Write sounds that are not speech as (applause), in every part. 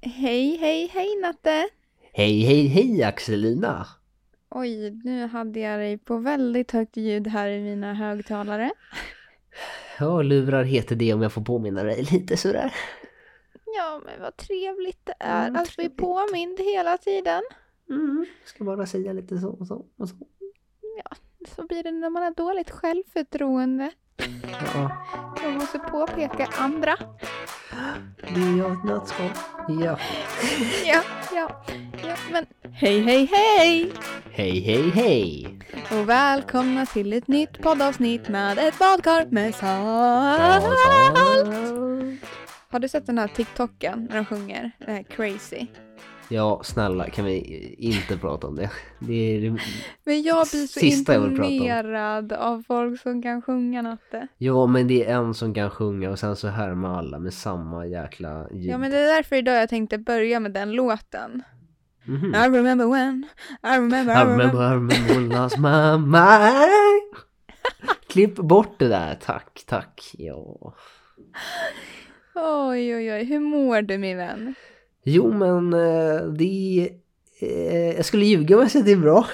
Hej, hej, hej Natte! Hej, hej, hej Axelina! Oj, nu hade jag dig på väldigt högt ljud här i mina högtalare. Ja, lurar heter det om jag får påminna dig lite sådär. Ja, men vad trevligt det är Mm, att bli påmind hela tiden. Mm, ska bara säga lite så och så och så. Så blir det när man har dåligt självförtroende. Ja, Man måste påpeka andra. Det är jag ett nötskal. Ja. Ja, ja, ja, men hej, hej, hej! Hej, hej, hej! Och välkomna till ett nytt poddavsnitt med ett badkar med salt. Har du sett den här TikToken när de sjunger? Här crazy. Ja, snälla kan vi inte prata om det? Det är det... Men jag blir så Sista imponerad av folk som kan sjunga Natte. Ja, men det är en som kan sjunga och sen så härmar alla med samma jäkla ljud. Ja men det är därför idag jag tänkte börja med den låten. Mhm. I remember when, I remember, I remember, I remember when I lost my mind. (laughs) Klipp bort det där, tack, tack. Ja. Oj oj oj, hur mår du min vän? Jo, men eh, det... Eh, jag skulle ljuga om jag säger att det är bra.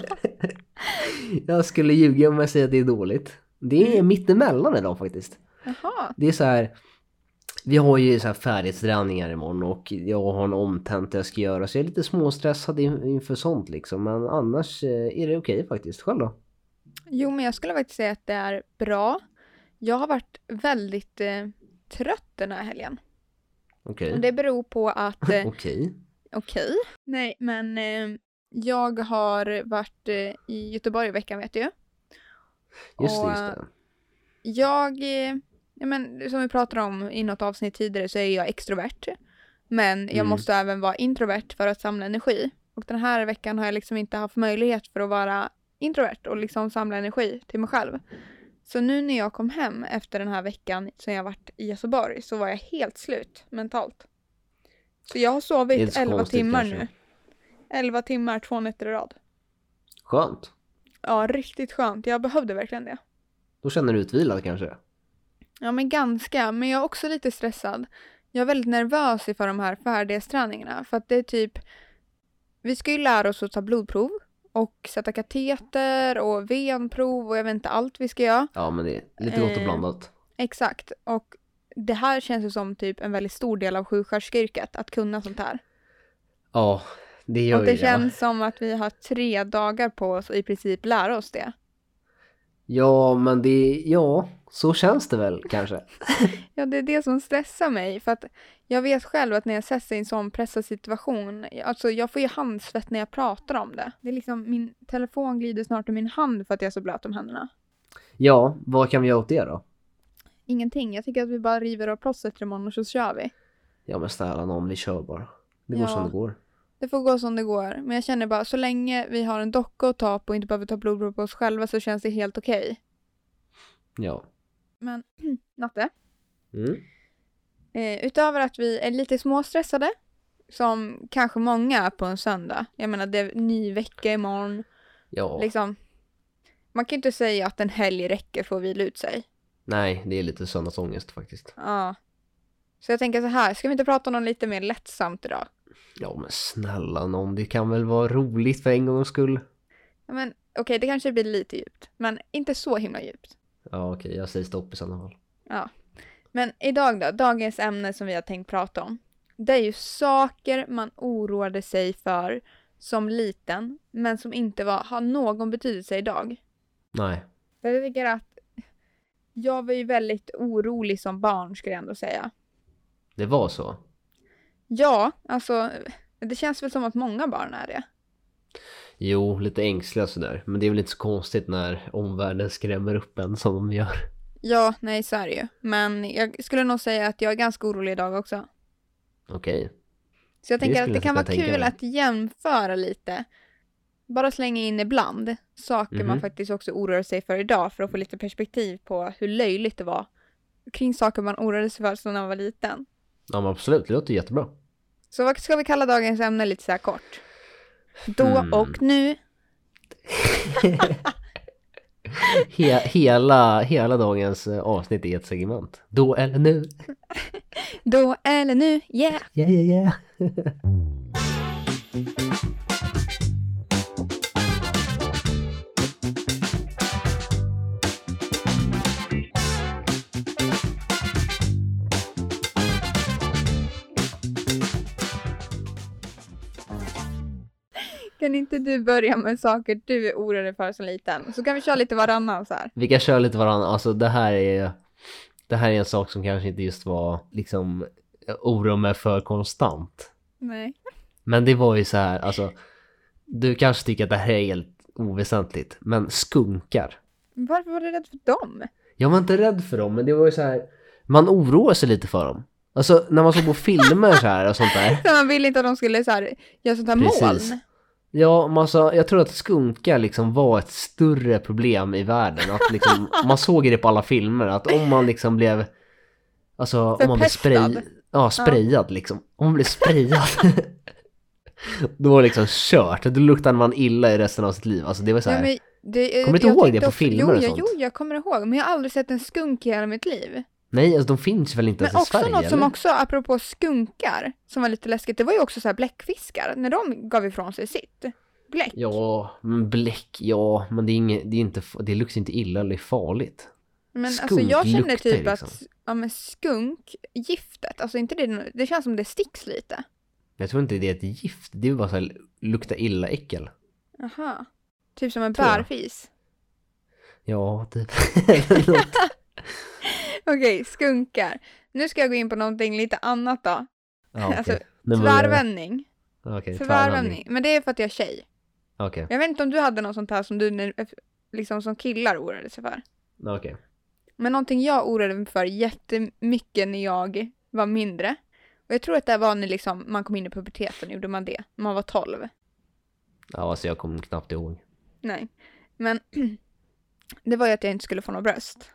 (laughs) jag skulle ljuga om jag säger att det är dåligt. Det är mittemellan idag faktiskt. Jaha, Det är så här... Vi har ju så här färdighetsträningar imorgon och jag har en omtenta jag ska göra så jag är lite småstressad in- inför sånt liksom. Men annars eh, är det okej faktiskt. Själv då? jo men jag skulle faktiskt säga att det är bra. Jag har varit väldigt eh, trött den här helgen. Okej. Och det beror på att, eh, (laughs) Okej. okej, nej men eh, jag har varit eh, i Göteborg i veckan vet du ju. Just det, just det. Jag, eh, ja, men, som vi pratade om i något avsnitt tidigare så är jag extrovert. Men jag Mm. måste även vara introvert för att samla energi. Och den här veckan har jag liksom inte haft möjlighet för att vara introvert och liksom samla energi till mig själv. Så nu när jag kom hem efter den här veckan som jag varit i Göteborg så var jag helt slut mentalt. Så jag har sovit inte så 11 konstigt timmar kanske. nu. 11 timmar, två nätter i rad. Skönt. Ja, riktigt skönt. Jag behövde verkligen det. Då känner du utvilad kanske? Ja men ganska, men jag är också lite stressad. Jag är väldigt nervös inför de här färdighetsträningarna för att det är typ Vi ska ju lära oss att ta blodprov och sätta kateter och venprov och jag vet inte allt vi ska göra. Ja, men det är lite gott och Eh, blandat. Exakt och det här känns ju som typ en väldigt stor del av sjuksköterskeyrket att kunna sånt här. Ja, det gör och det ju det. känns som att vi har tre dagar på oss att i princip lära oss det. Ja, men det... Ja, så känns det väl kanske. (laughs) Ja, det är det som stressar mig. För att jag vet själv att när jag sätts i en sån pressad situation, alltså jag får ju handsvett när jag pratar om det. Det är liksom, min telefon glider snart i min hand för att jag är så blöt om händerna. Ja, vad kan vi göra åt det då? Ingenting. Jag tycker att vi bara river av plåstret imorgon och så kör vi. Ja, men snälla någon, vi kör bara. Det går Ja. som det går. Det får gå som det går. Men jag känner bara, så länge vi har en docka att ta på och inte behöver ta blodprov på oss själva så känns det helt okej. Ja. Men, (clears throat) Natte. Mm. Eh, utöver att vi är lite småstressade, som kanske många är på en söndag. Jag menar, det är ny vecka imorgon. Ja. Liksom, man kan ju inte säga att en helg räcker för att vila ut sig. Nej, det är lite söndagsångest faktiskt. Ja. Så jag tänker så här, ska vi inte prata om något lite mer lättsamt idag? Ja, men snälla någon, det kan väl vara roligt för en gångs skull? Ja, men okej, det kanske blir lite djupt, men inte så himla djupt. Ja, okej, jag säger stopp i sådana fall. Men idag då, dagens ämne som vi har tänkt prata om. Det är ju saker man oroade sig för som liten, men som inte var, har någon betydelse idag. Nej. Jag tycker att jag var ju väldigt orolig som barn skulle jag ändå säga. Det var så? Ja, alltså det känns väl som att många barn är det. Jo, lite ängsliga sådär. Men det är väl inte så konstigt när omvärlden skrämmer upp en som de gör. Ja, nej så är det ju. Men jag skulle nog säga att jag är ganska orolig idag också. Okej. Så jag Det tänker att skulle det kan vara kul mig. att jämföra lite. Bara slänga in ibland saker man Mhm. faktiskt också oroar sig för idag för att få lite perspektiv på hur löjligt det var kring saker man oroade sig för när man var liten. Ja, men absolut. Det låter jättebra. Så vad ska vi kalla dagens ämne lite så här kort? Då Hmm. och nu. (laughs) He hela, hela dagens eh, avsnitt är ett segment. Då eller nu. (laughs) Då eller nu, yeah! Yeah, yeah, yeah. (laughs) Kan inte du börja med saker du är orolig för som liten? Så kan vi köra lite varannan så här. Vi kan köra lite varandra. Alltså det här är... Det här är en sak som kanske inte just var liksom oroa mig för konstant. Nej. Men det var ju så här, alltså. Du kanske tycker att det här är helt oväsentligt. Men skunkar. Varför var du rädd för dem? Jag var inte rädd för dem, men det var ju så här. Man oroar sig lite för dem. Alltså när man såg på filmer så här och sånt där. (laughs) Så man ville inte att de skulle så här, göra sånt här Precis. moln. Ja, man sa, jag tror att skunkar liksom var ett större problem i världen. Att liksom, (laughs) man såg det på alla filmer, att om man liksom blev... Alltså om man blev spray, Förpestad. ja, sprayad liksom. Om man blev sprayad. (laughs) då var det liksom kört. Då luktade man illa i resten av sitt liv. Alltså det var så här. Ja, men det, Kommer du inte ihåg det på filmer jo, och sånt? Jo, jag kommer ihåg. Men jag har aldrig sett en skunk i hela mitt liv. Nej, alltså de finns väl inte Men ens i också Sverige? något som eller? också, apropå skunkar, som var lite läskigt, det var ju också så här bläckfiskar, när de gav ifrån sig sitt bläck. Ja, men bläck, ja, men det är, inget, det är inte, det luktar inte illa eller är farligt. Men skunk alltså jag känner typ liksom. att, ja men skunk, giftet, alltså inte det, det känns som det sticks lite. Jag tror inte det är ett gift, det är bara så här, lukta illa äckel. Aha. Typ som en bärfis. Ja, typ. (laughs) Okej, skunkar. Nu ska jag gå in på någonting lite annat då. Ja, (laughs) okej. Alltså. Tvärvändning. Okej, Tvärvändning. Men det är för att jag är tjej. Okej, Jag vet inte om du hade något sånt här som du när- liksom som killar oroade sig för. okej. Men någonting jag oroade mig för jättemycket när jag var mindre. Och jag tror att det var när liksom man kom in i puberteten, gjorde man det? När man var 12. Ja, alltså jag kommer knappt ihåg. Nej. Men (clears throat) det var ju att jag inte skulle få något bröst.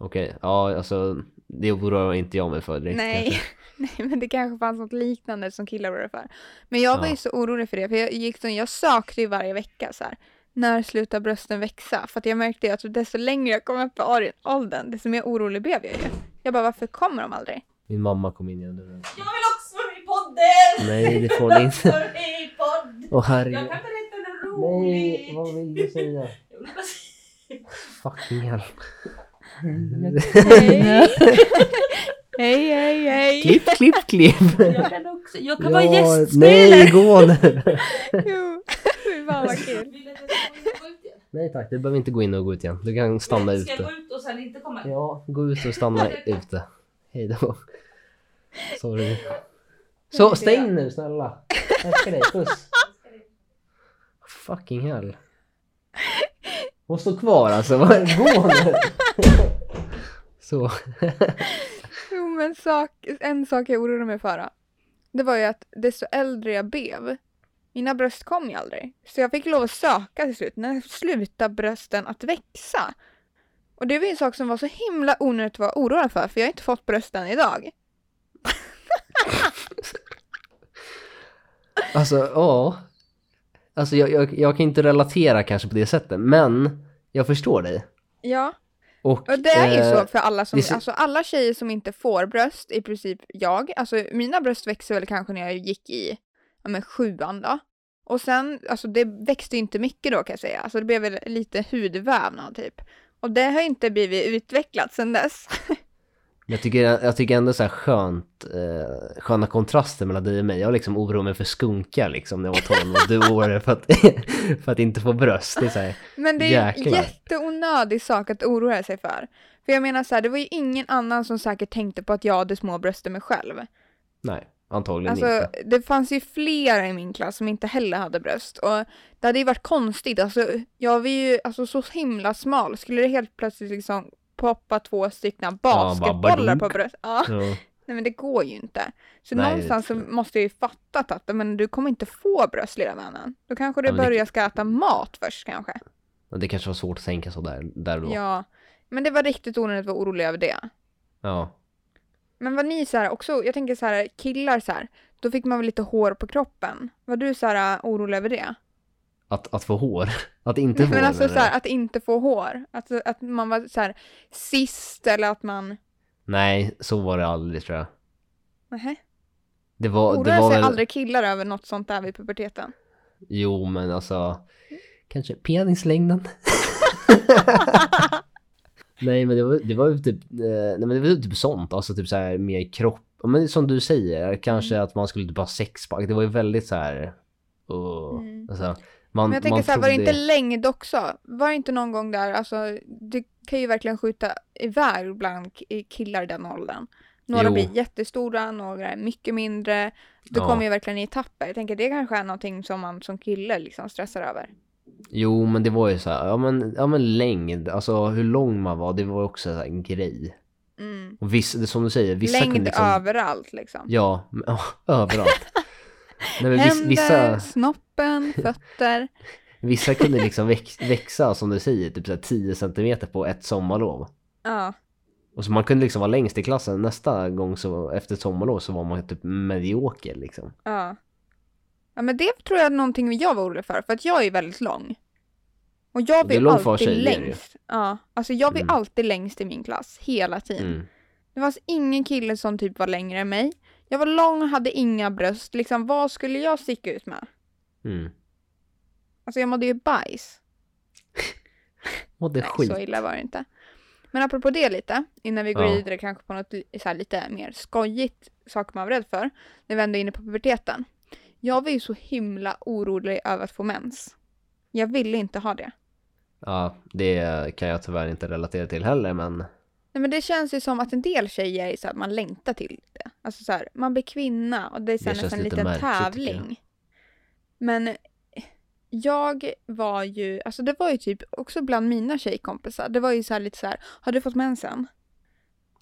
Okej, ja alltså det oroar inte jag mig för direkt. Nej. (laughs) Nej, men det kanske fanns något liknande som killar oroade för. Men jag var Ja. ju så orolig för det, för jag gick så, jag sökte ju varje vecka så här. När slutar brösten växa? För att jag märkte ju att desto längre jag kom upp i åldern, desto mer orolig blev jag ju. Jag bara, varför kommer de aldrig? Min mamma kom in genom dörren. Jag vill också vara med i podden! Nej, det (laughs) får ni inte. I! Åh Jag herregud. kan berätta något roligt! Nej, vad vill du? (laughs) Jag säga- Fucking hell. Hej! (laughs) hej, hej, hej! klipp, klipp, klipp. Jag kan också, jag kan vara Ja, gästspelare! Nej, gå (laughs) nu. Jo, fy fan vad kul. Nej tack, du behöver inte gå in och gå ut igen. Du kan stanna Ska jag gå ute. ut och sen inte komma? Ja, gå ut och stanna (laughs) ute. Hej då. Sorry. Så, stäng nu snälla. Älskar dig, puss. Fucking hell. Hon står kvar alltså, gå nu. (laughs) Så. (laughs) Jo, men sak, en sak jag oroade mig för. Det var ju att desto äldre jag blev, mina bröst kom ju aldrig. Så jag fick lov att söka till slut. När slutade brösten att växa? Och det var ju en sak som var så himla onödigt att vara oroad för, för jag har inte fått brösten idag. (laughs) Alltså, ja. Alltså jag, jag, jag kan inte relatera kanske på det sättet, men jag förstår dig. Ja, Och, det är ju eh, så för alla som, så- alltså alla tjejer som inte får bröst, i princip jag, alltså mina bröst växer väl kanske när jag gick i, ja men sjuan då. Och sen, alltså det växte inte mycket då kan jag säga, alltså det blev väl lite hudvävnad typ. Och det har inte blivit utvecklat sen dess. (laughs) Jag tycker, jag tycker ändå så här skönt, eh, sköna kontraster mellan dig och mig. Jag liksom oroar mig för skunkar liksom när jag var 12 och du oroar dig för att, (laughs) för att inte få bröst. Det är så här, Men det är en Jäklar. jätteonödig sak att oroa sig för. För jag menar så här, det var ju ingen annan som säkert tänkte på att jag hade små bröst än mig själv. nej, antagligen Alltså, inte. det fanns ju flera i min klass som inte heller hade bröst. Och det hade ju varit konstigt. Alltså, jag var ju alltså, så himla smal. Skulle det helt plötsligt liksom poppa två stycken basketbollar på badunk. bröst? Ja. Ja. Nej men det går ju inte. Så Nej, någonstans så måste jag ju fattat att men, du kommer inte få bröst lilla vännen. Då kanske du Ja, men det- börjar ska äta mat först kanske. Det kanske var svårt att tänka så där, där då. Ja. Men det var riktigt onödigt att vara orolig över det. Ja. Men var ni så här också, jag tänker så här killar så här, då fick man väl lite hår på kroppen. Var du så här orolig över det? Att, att få hår? (laughs) Att inte få Men hår alltså menar så här, att inte få hår. Att, att man var så här sist eller att man... Nej, så var det aldrig tror jag. Nähä. Det var, det Oroar var sig väl... aldrig killar över något sånt där vid puberteten? Jo, men alltså... Kanske penislängden? (laughs) nej, men det var, det var ju typ... Eh, nej, men det var typ sånt. Alltså typ så här mer kropp. Men som du säger, kanske Mm. att man skulle typ ha sexpack. Det var ju väldigt så här... Mm. alltså, man, Men jag tänker så här, var det inte längd också? Var det inte någon gång där, alltså det kan ju verkligen skjuta iväg bland ki- killar i den åldern. Några Jo. blir jättestora, några är mycket mindre. Det Ja. kommer ju verkligen i etapper. Jag tänker det kanske är någonting som man som kille liksom stressar över. Jo, men det var ju så här, ja men, ja men längd, alltså hur lång man var, det var också så här en grej. Mm. Och vissa, som du säger, vissa Längd kunde liksom... överallt liksom. Ja, men, (laughs) ja, överallt. (laughs) Nej, Händer, vissa, snoppen, (laughs) fötter. vissa kunde liksom väx, växa, som du säger, typ så här 10 centimeter på ett sommarlov. Ja. Och så man kunde liksom vara längst i klassen, nästa gång så efter ett sommarlov så var man typ medioker liksom. Ja. Ja men det tror jag är någonting jag var orolig för, för att jag är väldigt lång. Och jag var lång alltid för tjejer längst. Ja, alltså jag var Mm. alltid längst i min klass, hela tiden. Mm. Det fanns ingen kille som typ var längre än mig. Jag var lång hade inga bröst, liksom vad skulle jag sticka ut med? Mm. Alltså jag mådde ju bajs. (laughs) Är Nej, skit. så illa var det inte. Men apropå det lite, innan vi går Ja. vidare kanske på något så lite mer skojigt sak man var rädd för. När vi ändå är inne på puberteten. Jag var ju så himla orolig över att få mens. Jag ville inte ha det. Ja, det kan jag tyvärr inte relatera till heller men Nej men det känns ju som att en del tjejer är så att man längtar till det. Alltså så här, man blir kvinna och det är så Det nästan en lite liten märkligt, tycker jag. tävling. Men jag var ju, alltså det var ju typ också bland mina tjejkompisar, det var ju så här lite så här, har du fått mensen?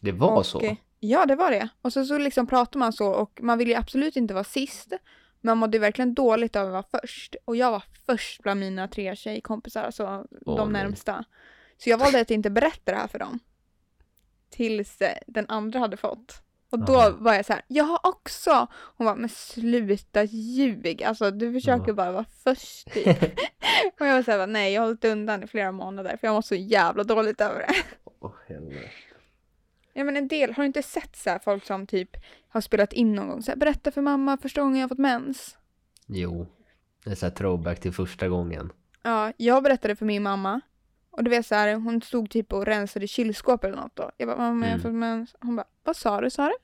det var och, så. Ja, det var det. Och så, så liksom pratar man så och man vill ju absolut inte vara sist. Men man mådde verkligen dåligt av att vara först. Och jag var först bland mina tre tjejkompisar, alltså Åh, de nej. närmsta. Så jag valde att inte berätta det här för dem. Tills eh, den andra hade fått. Och då Aha. var jag så här, jag har också! Hon var men sluta ljug, alltså du försöker Ja. bara vara först typ. (laughs) och jag var såhär, nej jag har hållit undan i flera månader för jag mår så jävla dåligt över det. Åh, helvete. Ja men en del, har du inte sett så här folk som typ har spelat in någon gång så här, berätta för mamma första gången jag fått mens. Jo. Det är så här throwback till första gången. Ja, jag berättade för min mamma. Och du vet så här, hon stod typ och rensade kylskåp eller något då. Jag bara, jag har Mm. fått mens. Hon bara, vad sa du, sa du?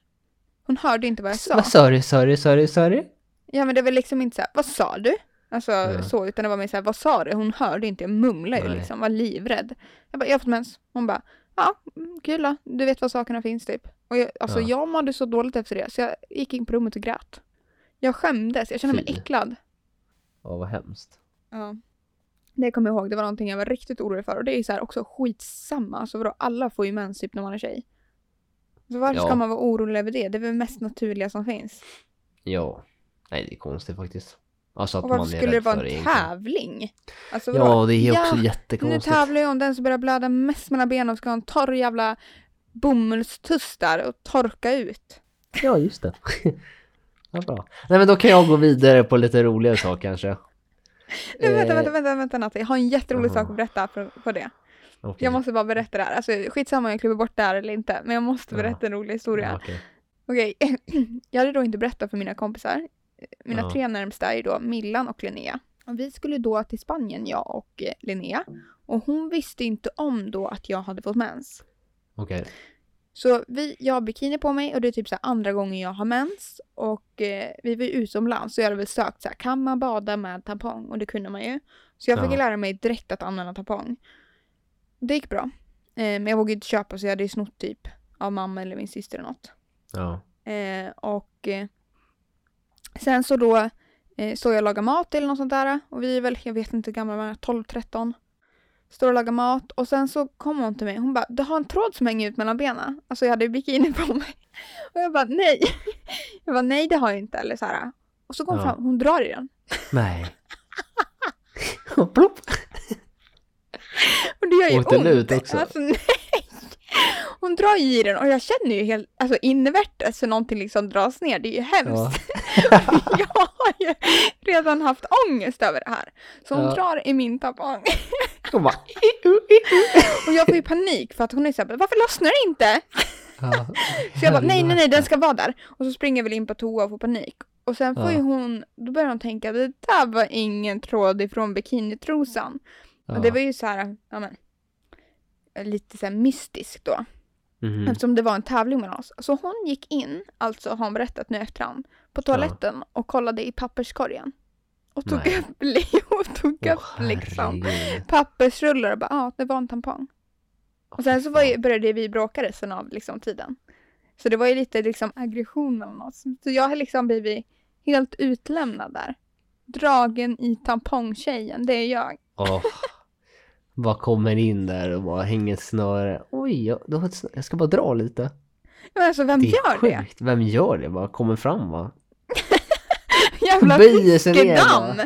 Hon hörde inte vad jag sa. Vad sa du, sa du, sa du, sa du? Ja men det var liksom inte så här, vad sa du? Alltså Ja. så, utan det var mer så här, vad sa du? Hon hörde inte, jag mumlade ju liksom, var livrädd. Jag bara, jag har fått mens. Hon bara, ja, mm, kul då. Du vet var sakerna finns typ. Och jag, alltså Ja. jag mådde så dåligt efter det, så jag gick in på rummet och grät. Jag skämdes, jag kände mig Fy. äcklad. Ja, vad hemskt. Ja. Det kommer jag ihåg, det var någonting jag var riktigt orolig för. Och det är ju så här också skitsamma, alltså vadå, alla får ju mens typ när man är tjej. Så varför Ja. ska man vara orolig över det? Det är väl det mest naturliga som finns. Ja. Nej, det är konstigt faktiskt. Alltså att Och man varför är skulle det vara en egentligen. tävling? Alltså, vadå? Ja, det är också Ja, Nu jättekonstigt. tävlar jag om den som börjar blöda mest mellan benen och ska ha en torr jävla bomullstuss där och torka ut. Ja, just det. (laughs) ja, bra. Nej, men då kan jag gå vidare på lite roligare sak kanske. Nej, vänta, Eh, vänta, vänta, vänta Natte. Jag har en jätterolig Jaha. sak att berätta på, på det. okej. Jag måste bara berätta det här. Alltså skitsamma om jag klipper bort det här eller inte. Men jag måste berätta en rolig historia. Okej. Okej, (clears throat) jag hade då inte berättat för mina kompisar. Mina tre närmsta är då Millan och Linnea. Och vi skulle då till Spanien, jag och eh, Linnea. Och hon visste inte om då att jag hade fått mens. Okej. Så vi, jag har bikini på mig och det är typ så andra gången jag har mens. Och eh, vi var ju utomlands så jag hade väl sökt så här, kan man bada med tampong? Och det kunde man ju. Så jag fick Ja. lära mig direkt att använda tampong. Det gick bra. Eh, men jag vågade inte köpa så jag hade ju snott typ av mamma eller min syster eller något. Ja. Eh, och eh, sen så då eh, står jag och lagar mat eller något sånt där. Och vi är väl, jag vet inte hur gamla man är, 12-13. Står och lagar mat och sen så kommer hon till mig. Hon bara, du har en tråd som hänger ut mellan benen. Alltså jag hade ju bikini på mig. Och jag bara, nej. (laughs) Jag bara, nej det har jag inte. Eller så här. Och så går hon Ja. fram, hon drar i den. Nej. (laughs) (laughs) Plopp. Och det gör ju Åkte ont. den ut också? Alltså nej. (laughs) hon drar ju i den och jag känner ju helt, alltså invärtes så någonting liksom dras ner, det är ju hemskt. (laughs) jag har ju redan haft ångest över det här. Så hon Ja. drar i min tampong Och bara, (laughs) och jag får ju panik för att hon är såhär, varför lossnar det inte? ja. Så jag bara, nej nej nej den ska vara där. Och så springer jag väl in på toa och får panik. Och sen får Ja. ju hon, då börjar hon tänka, det där var ingen tråd ifrån bikinitrosan. Ja. Och det var ju så här, ja men, lite så här mystiskt då. Mhm. Eftersom det var en tävling mellan oss. Så hon gick in, alltså har hon berättat nu efterhand, på toaletten och kollade i papperskorgen. Och tog Nej. upp, (laughs) och tog Åh, upp liksom pappersrullar och bara, ja ah, det var en tampong. Och sen så var ju, började vi bråka resten av liksom, tiden. Så det var ju lite liksom aggression mellan oss. Så jag har liksom blivit helt utlämnad där. Dragen i tampongtjejen, det är jag. Åh. Bara kommer in där och bara hänger snöre. Oj, jag, du har ett snö- jag ska bara dra lite. Men alltså vem Det gör det? sjukt. Vem gör det? Bara kommer fram va? (laughs) Jävla Böjer sig ner fiskedamm!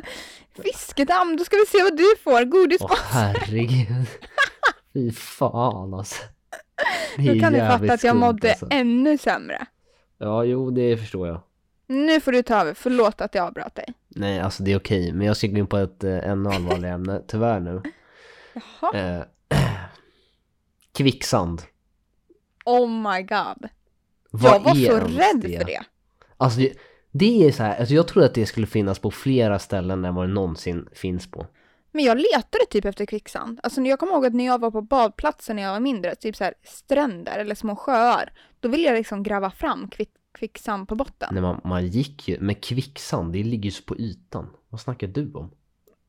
Fiskedamm, då ska vi se vad du får. Godis Åh herregud. (laughs) Fy fan alltså. Det är Nu kan du fatta att jag mådde alltså. ännu sämre. Ja, jo det förstår jag. Nu får du ta över, förlåt att jag avbröt dig. Nej, alltså det är okej. Men jag ska gå in på ett eh, ännu allvarligare ämne, tyvärr nu. Jaha. Eh, (clears throat) kvicksand. Oh my god. Vad jag var så rädd för det. Alltså det- det är så här, alltså jag trodde att det skulle finnas på flera ställen än vad det någonsin finns på. Men jag letade typ efter kvicksand. Alltså jag kommer ihåg att när jag var på badplatsen när jag var mindre, typ så här stränder eller små sjöar, då ville jag liksom gräva fram kvick, kvicksand på botten. När man, man gick ju, med kvicksand, det ligger ju så på ytan. Vad snackar du om?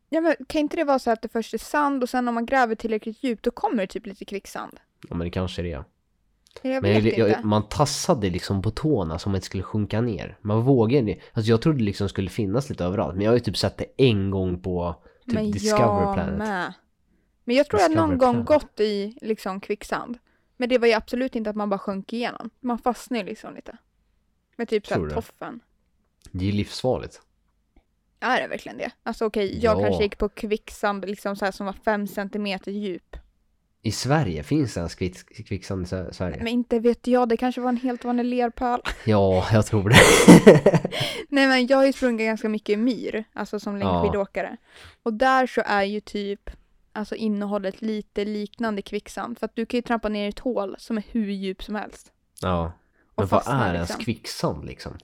Ja, men kan inte det vara så att det först är sand och sen om man gräver tillräckligt djupt då kommer det typ lite kvicksand? Ja men det kanske är det. Jag Men jag, jag, man tassade liksom på tårna som att det skulle sjunka ner. Man vågade inte. Alltså jag trodde det liksom skulle finnas lite överallt. Men jag har ju typ sett det en gång på typ men Discovery jag Planet. med. Men jag tror jag Discovery någon gång Planet. gått i liksom kvicksand. Men det var ju absolut inte att man bara sjönk igenom. Man fastnade liksom lite. Med typ såhär toffen. Det är ju livsfarligt. Är det verkligen det? Alltså okej, jag Ja. kanske gick på kvicksand liksom så här som var fem centimeter djup. I Sverige, finns det ens kvick, kvicksand i Sverige? Men inte vet jag, det kanske var en helt vanlig lerpöl. (laughs) Ja, jag tror det. (laughs) Nej men jag har ju sprungit ganska mycket i myr, alltså som Ja. längdskidåkare. Och där så är ju typ alltså innehållet lite liknande kvicksand. För att du kan ju trampa ner i ett hål som är hur djup som helst. ja. Men vad är ens liksom. kvicksand liksom?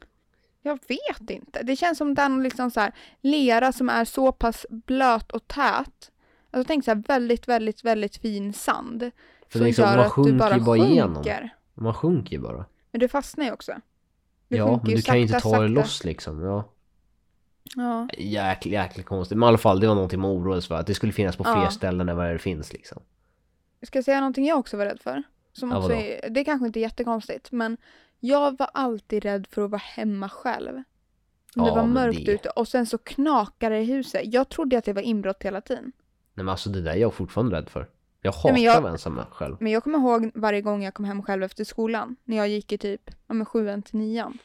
Jag vet inte. Det känns som den liksom så här lera som är så pass blöt och tät. Alltså tänk så här väldigt, väldigt, väldigt fin sand. För som liksom, gör man att du sjunker bara bara igenom. sjunker. Man sjunker ju bara. Men du fastnar ju också. Du ja, sjunker men du kan ju inte ta sakta, det sakta. loss liksom. Ja. Ja. Jäkligt, jäkligt konstigt. Men i alla fall, det var någonting man oroades för. Att det skulle finnas på fler Ja. ställen än vad det finns liksom. Ska jag säga någonting jag också var rädd för? Som Ja, också är, det är kanske inte är jättekonstigt, men jag var alltid rädd för att vara hemma själv. Om det Ja, var men mörkt det- ute och sen så knakade det i huset. Jag trodde att det var inbrott hela tiden. Nej men alltså det där är jag fortfarande rädd för. Jag hatar Nej, jag- att vara ensam själv. Men jag kommer ihåg varje gång jag kom hem själv efter skolan. När jag gick i typ ja, men sjuan till nian.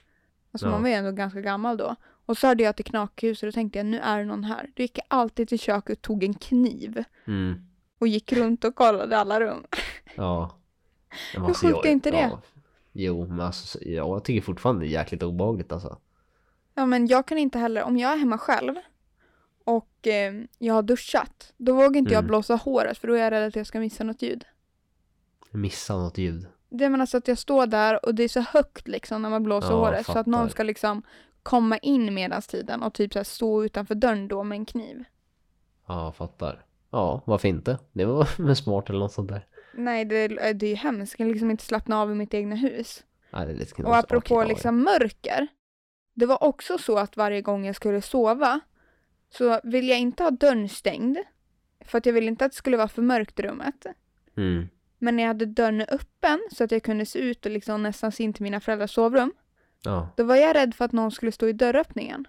Alltså Ja. man var ju ändå ganska gammal då. Och så hörde jag att det knakade i huset och då tänkte jag nu är det någon här. Då gick jag alltid till köket och tog en kniv. Mm. Och gick runt och kollade alla rum. Ja. Hur sjukt är inte det? Ja. Jo, men alltså ja, jag tycker fortfarande det är jäkligt obehagligt alltså. Ja men jag kan inte heller, om jag är hemma själv och eh, jag har duschat, då vågar inte jag Mm. blåsa håret för då är jag rädd att jag ska missa något ljud. Missa något ljud. Det menar så att jag står där och det är så högt liksom när man blåser Ja, håret så att någon fattar. ska liksom komma in medan tiden och typ så här stå utanför dörren då med en kniv. Ja, fattar. Ja, varför inte? Det var (laughs) väl smart eller något sånt där. Nej det, det är ju hemskt, jag kan liksom inte slappna av i mitt egna hus. Nej, det är lite Och apropå liksom mörker. Det var också så att varje gång jag skulle sova så vill jag inte ha dörren stängd. För att jag ville inte att det skulle vara för mörkt i rummet. Mm. Men när jag hade dörren öppen så att jag kunde se ut och liksom nästan se in till mina föräldrars sovrum. Ja. Då var jag rädd för att någon skulle stå i dörröppningen.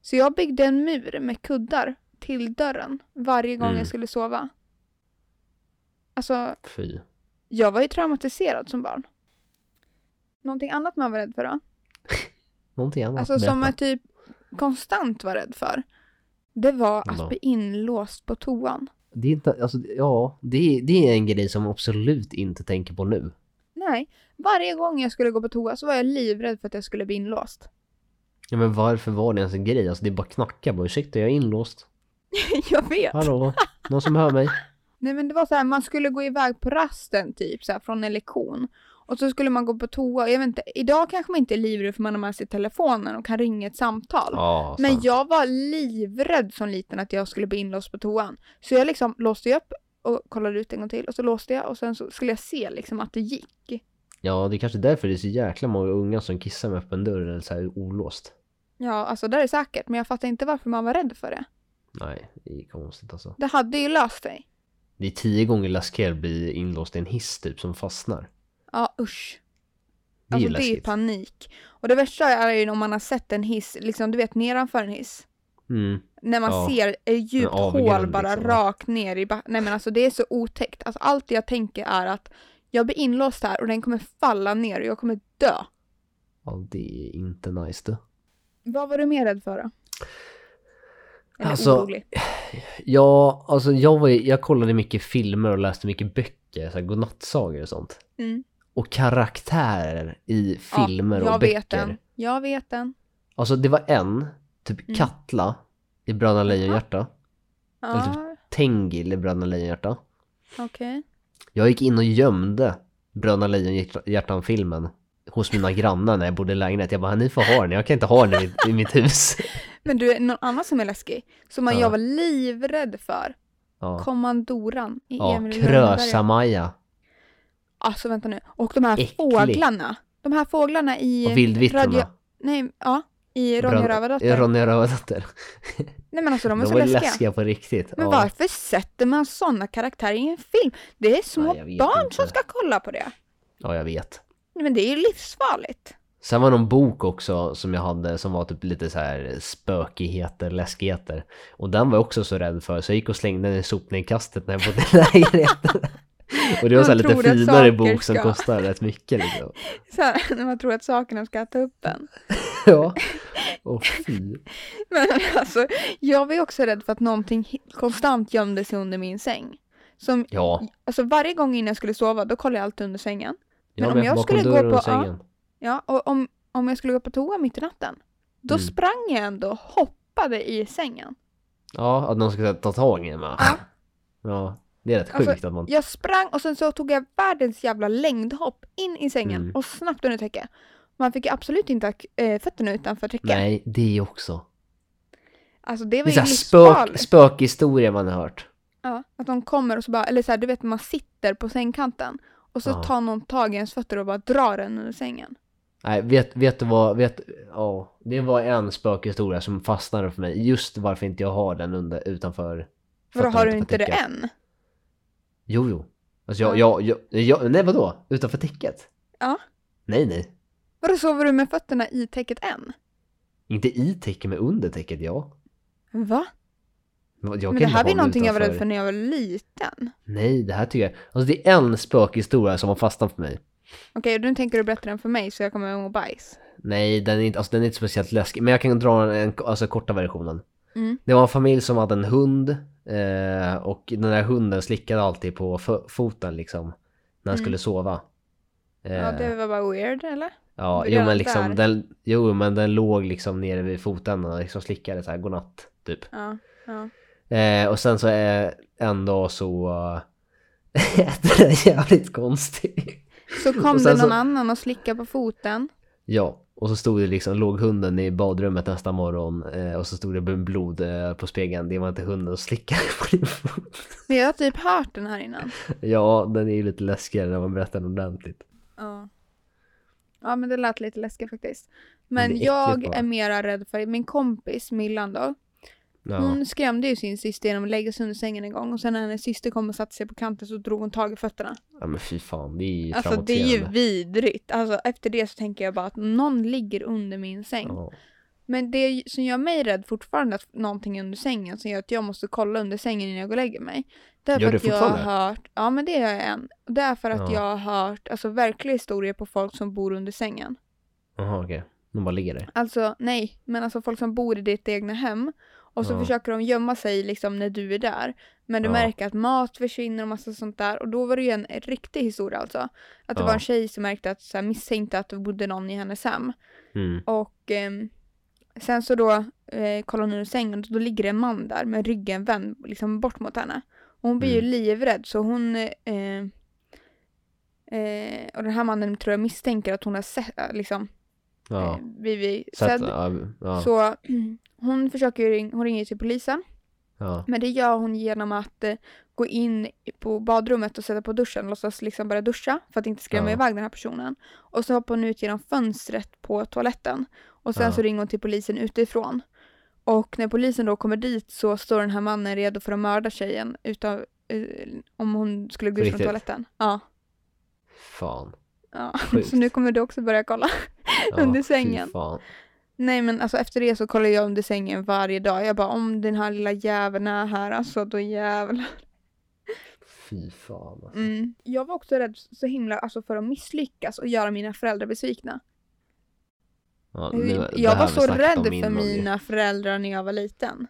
Så jag byggde en mur med kuddar till dörren varje gång Mm. jag skulle sova. Alltså, Fy. jag var ju traumatiserad som barn. Någonting annat man var rädd för då? (laughs) Någonting annat. Alltså som jag typ konstant var rädd för. Det var att bli inlåst på toan. Det är inte, alltså, ja, det det är en grej som man absolut inte tänker på nu. Nej, varje gång jag skulle gå på toa så var jag livrädd för att jag skulle bli inlåst. Ja men varför var det ens en grej? Alltså det är bara knacka bara, ursäkta jag är inlåst. (laughs) jag vet. Hallå? Någon som hör mig? (laughs) Nej men det var så här, man skulle gå iväg på rasten typ så här, från en lektion. Och så skulle man gå på toa. Jag vet inte, idag kanske man inte är livrädd för man har med sig telefonen och kan ringa ett samtal. Ja, Men sant. jag var livrädd som liten att jag skulle bli inlåst på toan. Så jag liksom låste upp och kollade ut en gång till och så låste jag och sen så skulle jag se liksom att det gick. Ja, det är kanske därför det är så jäkla många unga som kissar med öppen dörr eller så här olåst. Ja, alltså det är säkert, men jag fattar inte varför man var rädd för det. Nej, det är konstigt alltså. Det hade ju löst sig. Det är tio gånger läskigare att bli inlåst i en hiss typ som fastnar. Ja, usch. Det är Alltså det är läskigt. panik. Och det värsta är ju om man har sett en hiss, liksom du vet nedanför en hiss. Mm. När man Ja. ser ett djupt hål bara liksom. rakt ner i ba- Nej men alltså det är så otäckt. Alltså allt jag tänker är att jag blir inlåst här och den kommer falla ner och jag kommer dö. Ja, det är inte nice du. Vad var du mer rädd för då? Eller Alltså, orolig? Ja, alltså jag, var, jag kollade mycket filmer och läste mycket böcker, så här godnattsagor och sånt. Mm. Och karaktärer i Ja, filmer jag och vet böcker. den. Jag vet den. Alltså det var en, typ Mm. Katla i Bröderna Lejonhjärta. Eller typ- Ja, Tengil i Bröderna Lejonhjärta. okej. Jag gick in och gömde Bröderna Lejonhjärtan-filmen hos mina grannar när jag bodde i lägenhet. Jag bara, ni får ha den, jag kan inte ha den i, i mitt hus. (laughs) Men du, någon annan som är läskig, som Ja. jag var livrädd för. Ja, Kommandoran i ja Emil. Krösa-Maja Alltså vänta nu. Och de här Äcklig. fåglarna. De här fåglarna i... och Vildvittrorna. radio- Nej, ja. I Ronja Rövardotter. Ronja Rövardotter. (laughs) Nej men alltså de De är så var läskiga. läskiga på riktigt. Men ja. varför sätter man sådana karaktärer i en film? Det är små vet barn inte. som ska kolla på det. ja, jag vet. Men det är ju livsfarligt. Sen var det någon bok också som jag hade som var typ lite så här spökigheter, läskigheter. Och den var jag också så rädd för så jag gick och slängde den i sopnedkastet när jag bodde i (laughs) lägenheten. Och det var så här lite finare bok som ska- kostade rätt mycket liksom. (laughs) Så här, när man tror att sakerna ska äta upp en. (laughs) Ja. Åh fy. Men alltså, jag var ju också rädd för att någonting konstant gömde sig under min säng. Som, Ja. alltså varje gång innan jag skulle sova, då kollade jag alltid under sängen. Men ja om jag skulle gå på- och sängen. Ja, och om, om jag skulle gå på toa mitt i natten, då Mm. sprang jag ändå och hoppade i sängen. Ja, att någon ska ta tag i en med. Ja. Ja. Det är rätt Alltså, sjukt att man... Jag sprang och sen så tog jag världens jävla längdhopp in i sängen Mm. och snabbt under täcket. Man fick ju absolut inte ha äh, fötterna utanför täcket. Nej, det är också. Alltså det Det var är ju så här spök, livsfarligt. spökhistoria man har hört. Ja, att de kommer och så bara, eller så här, du vet man sitter på sängkanten och så Ja. tar någon tag i ens fötter och bara drar en under sängen. Nej, vet, vet du vad, vet, ja, det var en spökhistoria som fastnade för mig. Just varför inte jag har den under, utanför Vadå, har du utanför inte det täcket. än? Jo, jo. Alltså jag, Ja. jag, jag, jag, nej vadå? Utanför täcket? Ja. Nej, nej. Vadå, sover du med fötterna i täcket än? Inte i täcket, men under täcket, ja. Va? Jag Men det här var ju någonting jag var rädd utanför. för när jag var liten. Nej, det här tycker jag, alltså det är en spökhistoria som har fastnat för mig. Okej, nu tänker du berätta den för mig så jag kommer må bajs. Nej, den är inte, alltså den är inte speciellt läskig, men jag kan dra en, en alltså korta versionen. Mm. Det var en familj som hade en hund eh, och den där hunden slickade alltid på fo- foten liksom när han Mm. skulle sova. Eh, Ja, det var bara weird eller? ja, jo men liksom där. den, jo men den låg liksom nere vid fotändan och liksom slickade så här godnatt typ. Ja. ja. Eh, och sen så är en dag så (laughs) är jävligt konstigt. Så kom Och det någon så- annan och slickade på foten. Ja, och så stod det liksom, låg hunden i badrummet nästa morgon eh, och så stod det blod eh, på spegeln. Det var inte hunden som slickade (laughs) på din fot. Men jag har typ hört den här innan. Ja, den är ju lite läskigare när man berättar den ordentligt. Ja. Ja men det lät lite läskigt faktiskt. Men är jag är mera rädd för min kompis Millan då. Hon skrämde ju sin syster genom att lägga sig under sängen en gång och sen när hennes syster kom och satte sig på kanten så drog hon tag i fötterna. ja men fy fan, det är ju Alltså det är ju vidrigt. Alltså efter det så tänker jag bara att någon ligger under min säng. Ja. Men det som gör mig rädd fortfarande att någonting är under sängen som gör att jag måste kolla under sängen innan jag går och lägger mig. Det är Gör för att jag har hört, ja men det gör jag än. Det är för att Ja. jag har hört alltså verkliga historier på folk som bor under sängen. Jaha okej, de bara ligger där. Alltså nej, men alltså folk som bor i ditt egna hem Och så Ja. försöker de gömma sig liksom när du är där. Men du Ja. märker att mat försvinner och massa sånt där. Och då var det ju en riktig historia alltså. Att det Ja. var en tjej som märkte att så här, misstänkte att det bodde någon i hennes hem. Mm. Och ehm, sen så då eh, kollar hon ur sängen och då ligger en man där med ryggen vänd liksom bort mot henne. Och hon blir Mm. ju livrädd så hon eh, eh, och den här mannen tror jag misstänker att hon har sett, äh, liksom, Ja. eh, blivit Så att, sedd. ja, ja, Så (clears throat) hon försöker hon ringer till polisen. ja. Men det gör hon genom att eh, gå in på badrummet och sätta på duschen låtsas liksom börja duscha för att inte skrämma Ja. iväg den här personen. Och så hoppar hon ut genom fönstret på toaletten. Och sen Ja. så ringer hon till polisen utifrån. Och när polisen då kommer dit så står den här mannen redo för att mörda tjejen utav, eh, om hon skulle gå ut från toaletten. Ja. Fan. Ja. (laughs) Sjukt. Så nu kommer du också börja kolla. Ja, Under sängen. Nej men alltså efter det så kollar jag under sängen varje dag. Jag bara om den här lilla jäveln är här alltså då jävlar. Fy fan alltså. Mm. Jag var också rädd så himla alltså, för att misslyckas och göra mina föräldrar besvikna. Ja, nu- jag var så rädd för mina föräldrar när jag var liten.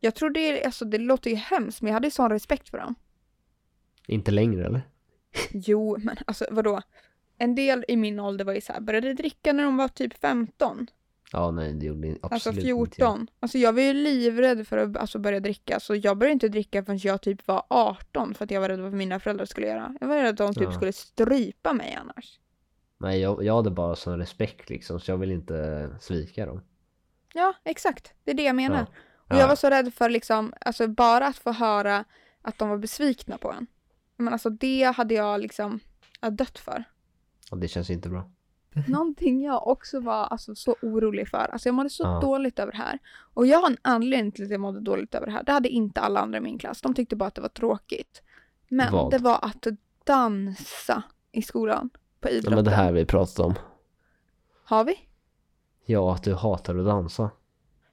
Jag tror det, alltså det låter ju hemskt men jag hade sån respekt för dem. Inte längre eller? Jo men alltså vadå? En del i min ålder var ju så här, började dricka när de var typ 15. Ja nej det gjorde absolut Alltså inte jag. 14. Alltså jag var ju livrädd för att alltså, börja dricka så jag började inte dricka förrän jag typ var 18 för att jag var rädd vad mina föräldrar skulle göra. Jag var rädd att de typ Ja. skulle strypa mig annars. Nej jag, jag hade bara sån respekt liksom så jag vill inte svika dem. Ja, exakt. Det är det jag menar. Ja. Och jag var så rädd för liksom, alltså bara att få höra att de var besvikna på en. Men alltså det hade jag liksom dött för. Och det känns inte bra. (laughs) Någonting jag också var alltså, så orolig för. Alltså jag mådde så Ja. dåligt över det här. Och jag har en anledning till att jag mådde dåligt över det här. Det hade inte alla andra i min klass. De tyckte bara att det var tråkigt. Men Vad? det var att dansa i skolan. På Ja, idrotten. men det här vi pratade om. Har vi? Ja att du hatar att dansa.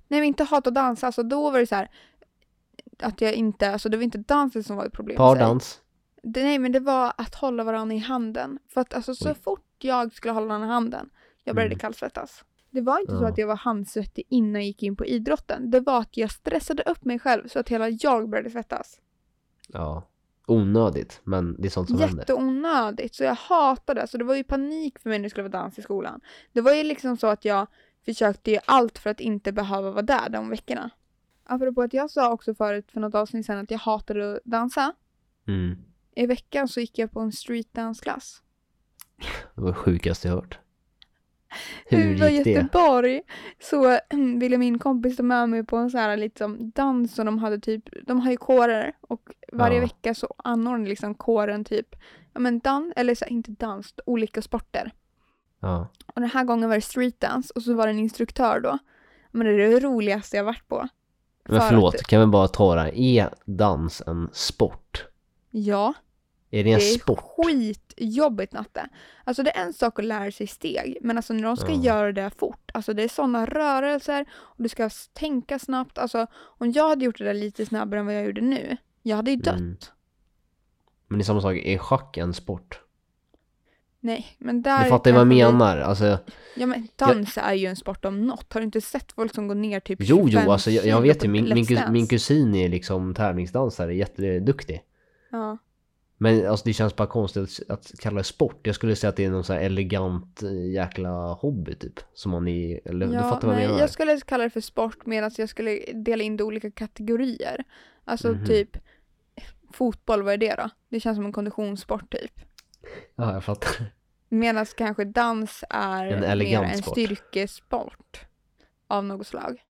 Nej, men inte hat att dansa. Alltså då var det så här att jag inte, alltså det var inte dansen som var ett problem. Pardans. Det, nej, men det var att hålla varandra i handen. För att alltså så Oj. fort jag skulle hålla varandra i handen, jag började Mm. kallsvettas. Det var inte så Ja. att jag var handsvettig innan jag gick in på idrotten. Det var att jag stressade upp mig själv så att hela jag började svettas. Ja. Onödigt men det är sånt som händer. Jätteonödigt. Så jag hatade det. Så det var ju panik för mig när det skulle vara dans i skolan. Det var ju liksom så att jag försökte göra allt för att inte behöva vara där de veckorna. Apropå att jag sa också förut för något avsnitt sedan att jag hatade att dansa. Mm. I veckan så gick jag på en streetdance-klass. Det var det sjukaste jag hört. (laughs) Hur i gick det? Göteborg så (clears throat) ville min kompis ta med mig på en så här liksom dans och de hade typ, de har ju kårer och varje Ja. vecka så anordnar liksom kåren typ, ja men dans, eller så inte dans, olika sporter. Ja. Och den här gången var det streetdance och så var det en instruktör då. Men det är det roligaste jag varit på. Men För förlåt, att- kan vi bara ta det här. Är dans en sport? Ja, Är det en det är sport? skitjobbigt Natte. Alltså det är en sak att lära sig steg, men alltså när de ska Ja. göra det fort, alltså det är sådana rörelser och du ska tänka snabbt. Alltså om jag hade gjort det där lite snabbare än vad jag gjorde nu, jag hade ju dött. Mm. Men det är samma sak, är schack en sport? Nej, men där... Du fattar vad jag menar. Alltså, Ja men dans är ju en sport om något. Har du inte sett folk som går ner typ jo, 25 jo, alltså jag, jag vet ju, min, min, kus, min kusin är liksom tävlingsdansare, jätteduktig. Ja. Men alltså det känns bara konstigt att kalla det sport. Jag skulle säga att det är någon sån här elegant eh, jäkla hobby typ. Som man är, eller du Ja, fattar vad jag menar? jag skulle kalla det för sport medan jag skulle dela in det i olika kategorier. Alltså Mhm. typ fotboll, vad är det då? Det känns som en konditionssport typ. Ja, jag fattar. Medan kanske dans är En mer en sport. styrkesport av något slag.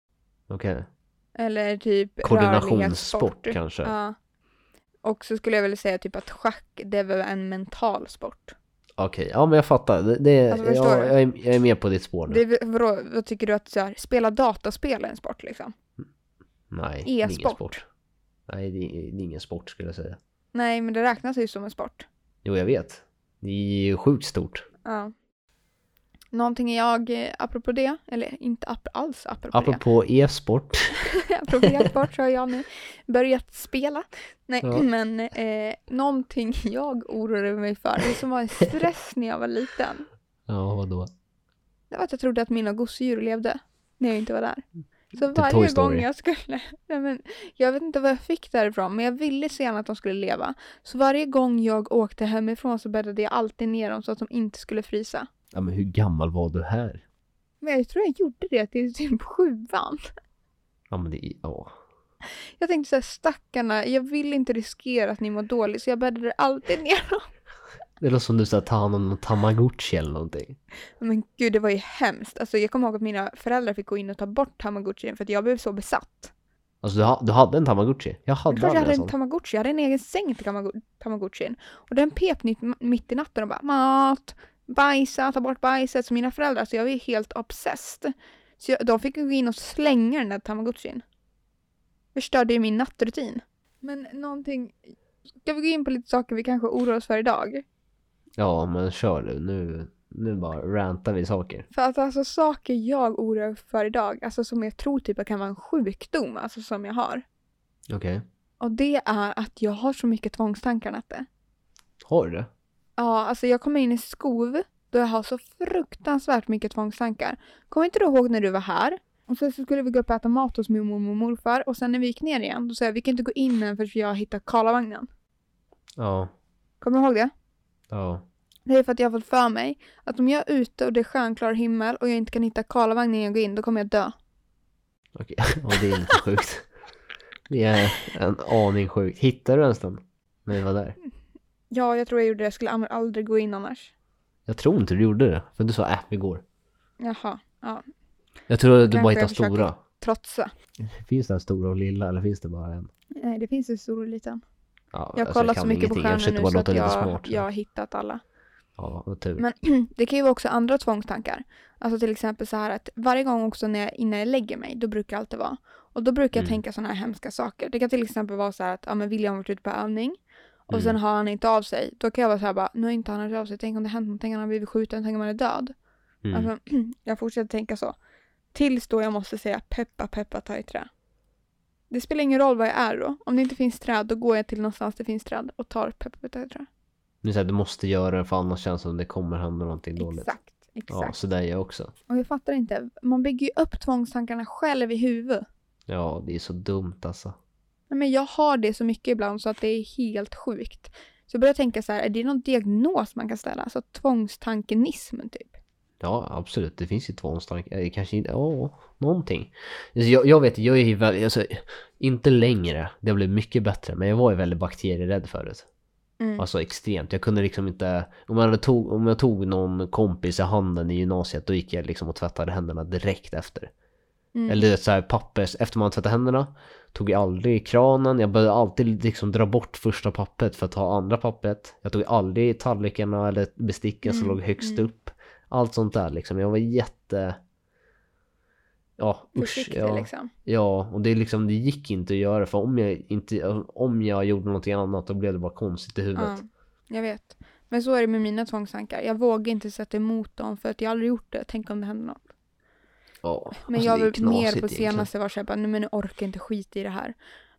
Okej. Eller typ Koordinationssport kanske. Ja. Och så skulle jag väl säga typ att schack, det är väl en mental sport. Okej, ja men jag fattar. Det, det, Alltså, jag, jag, är, jag är med på ditt spår nu. Det, vadå, vad tycker du att så här, spela dataspel är en sport liksom? Nej, det är ingen E-sport. sport. Nej, det är, det är ingen sport skulle jag säga. Nej, men det räknas ju som en sport. Jo, jag vet. Det är ju sjukt stort. Ja. Någonting jag, eh, apropå det, eller inte ap- alls apropå, Apropå e-sport. det, (laughs) apropå e-sport så har jag nu börjat spela. Nej, Ja. men eh, någonting jag oroade mig för, det som var en stress när jag var liten, Ja, vadå? det var att jag trodde att mina gosedjur levde när jag inte var där. Så Toy varje gång jag skulle, (laughs) nej men, jag vet inte vad jag fick därifrån men jag ville så gärna att de skulle leva. Så varje gång jag åkte hemifrån så bäddade jag alltid ner dem så att de inte skulle frysa. Ja men hur gammal var du här? Men jag tror jag gjorde det till typ sjuan. Ja men det är, ja. Jag tänkte såhär stackarna, jag vill inte riskera att ni mår dåligt så jag bäddade alltid ner dem. Det låter som du sa ta hand om någon tamagotchi eller någonting. Men gud det var ju hemskt. Alltså jag kommer ihåg att mina föräldrar fick gå in och ta bort tamagotchin för att jag blev så besatt. Alltså du, ha, du hade en tamagotchi? Jag hade klart jag aldrig hade en sån. tamagotchi, jag hade en egen säng till tamago- tamagotchin. Och den pep mitt i natten och bara mat, bajsa, ta bort bajset. Så mina föräldrar, så jag var ju helt obsessed. Så jag, de fick gå in och slänga den där tamagotchin. Förstörde ju min nattrutin. Men någonting, ska vi gå in på lite saker vi kanske oroar oss för idag? Ja men kör du, nu, nu bara rantar vi saker. För att alltså saker jag oroar för idag, alltså som jag tror typ kan vara en sjukdom, alltså som jag har. Okej. Och det är att jag har så mycket tvångstankar Natte. Har du det? Ja, alltså jag kommer in i skov då jag har så fruktansvärt mycket tvångstankar. Kommer inte du ihåg när du var här? Och sen så skulle vi gå upp och äta mat hos min mormor och morfar och sen när vi gick ner igen då sa jag vi kan inte gå in än förrän jag har hittat Karlavagnen. Ja. Kommer du ihåg det? Ja. Det är för att jag har fått för mig att om jag är ute och det är stjärnklar himmel och jag inte kan hitta Karlavagnen när jag går in då kommer jag dö. Okej, (laughs) ja det är lite sjukt. Det är en aning sjukt. Hittade du ens den? När vi var där? Ja, jag tror jag gjorde det. Jag skulle aldrig- gå in annars. Jag tror inte du gjorde det. För du sa äh, vi går. Jaha, ja. Jag tror att du bara jag försöker. stora. Trotsa. Finns det en stora och lilla eller finns det bara en? Nej, det finns en stor och liten. Ja, Jag har alltså, kollat så mycket på ingenting. Jag stjärnor nu så att jag, smart. jag har hittat alla. Ja, vad tur. Men (clears throat) det kan ju vara också andra tvångstankar. Alltså till exempel så här att varje gång också när jag, innan jag lägger mig, då brukar det alltid vara. Och då brukar jag Mm. tänka sådana här hemska saker. Det kan till exempel vara så här att ja, men William har varit ute på övning och Mm. sen har han inte av sig. Då kan jag vara så här bara, nu har inte han hört av sig. Tänk om det hänt någonting, han har blivit skjuten, tänk om han är död. Mm. Alltså, (clears throat) jag fortsätter tänka så. Tills då jag måste säga peppa peppa ta i trä. Det spelar ingen roll vad jag är då. Om det inte finns träd då går jag till någonstans det finns träd och tar peppa peppa ta i trä. Det är så här, du måste göra det för annars känns det som det kommer hända någonting dåligt. Exakt. Ja, Exakt. så där är jag också. Och jag fattar inte. Man bygger ju upp tvångstankarna själv i huvudet. Ja, det är så dumt alltså. Nej, men jag har det så mycket ibland så att det är helt sjukt. Så jag börjar tänka så här, är det någon diagnos man kan ställa? Alltså tvångstankenism typ. Ja, absolut. Det finns ju tvångstankar. Eh, Kanske inte, ja, någonting. Alltså, jag, jag vet, jag är ju väldigt, alltså, inte längre. Det har blivit mycket bättre. Men jag var ju väldigt bakterierädd förut. Mm. Alltså extremt. Jag kunde liksom inte, om jag, tog, om jag tog någon kompis i handen i gymnasiet då gick jag liksom och tvättade händerna direkt efter. Mm. Eller så här pappers, efter man tvättade händerna tog jag aldrig i kranen. Jag började alltid liksom dra bort första pappret för att ta andra pappret. Jag tog aldrig tallrikarna eller besticken som Mm, låg högst mm. upp. Allt sånt där liksom. Jag var jätte... Ja, usch. Försiktig Ja, liksom. ja, och det liksom, det gick inte att göra för om jag inte, om jag gjorde någonting annat då blev det bara konstigt i huvudet. Ja, jag vet. Men så är det med mina tvångstankar. Jag vågar inte sätta emot dem för att jag aldrig gjort det. Tänk om det händer något. Ja, Men alltså, jag har mer på senaste var såhär, nej men nu orkar jag inte skit i det här.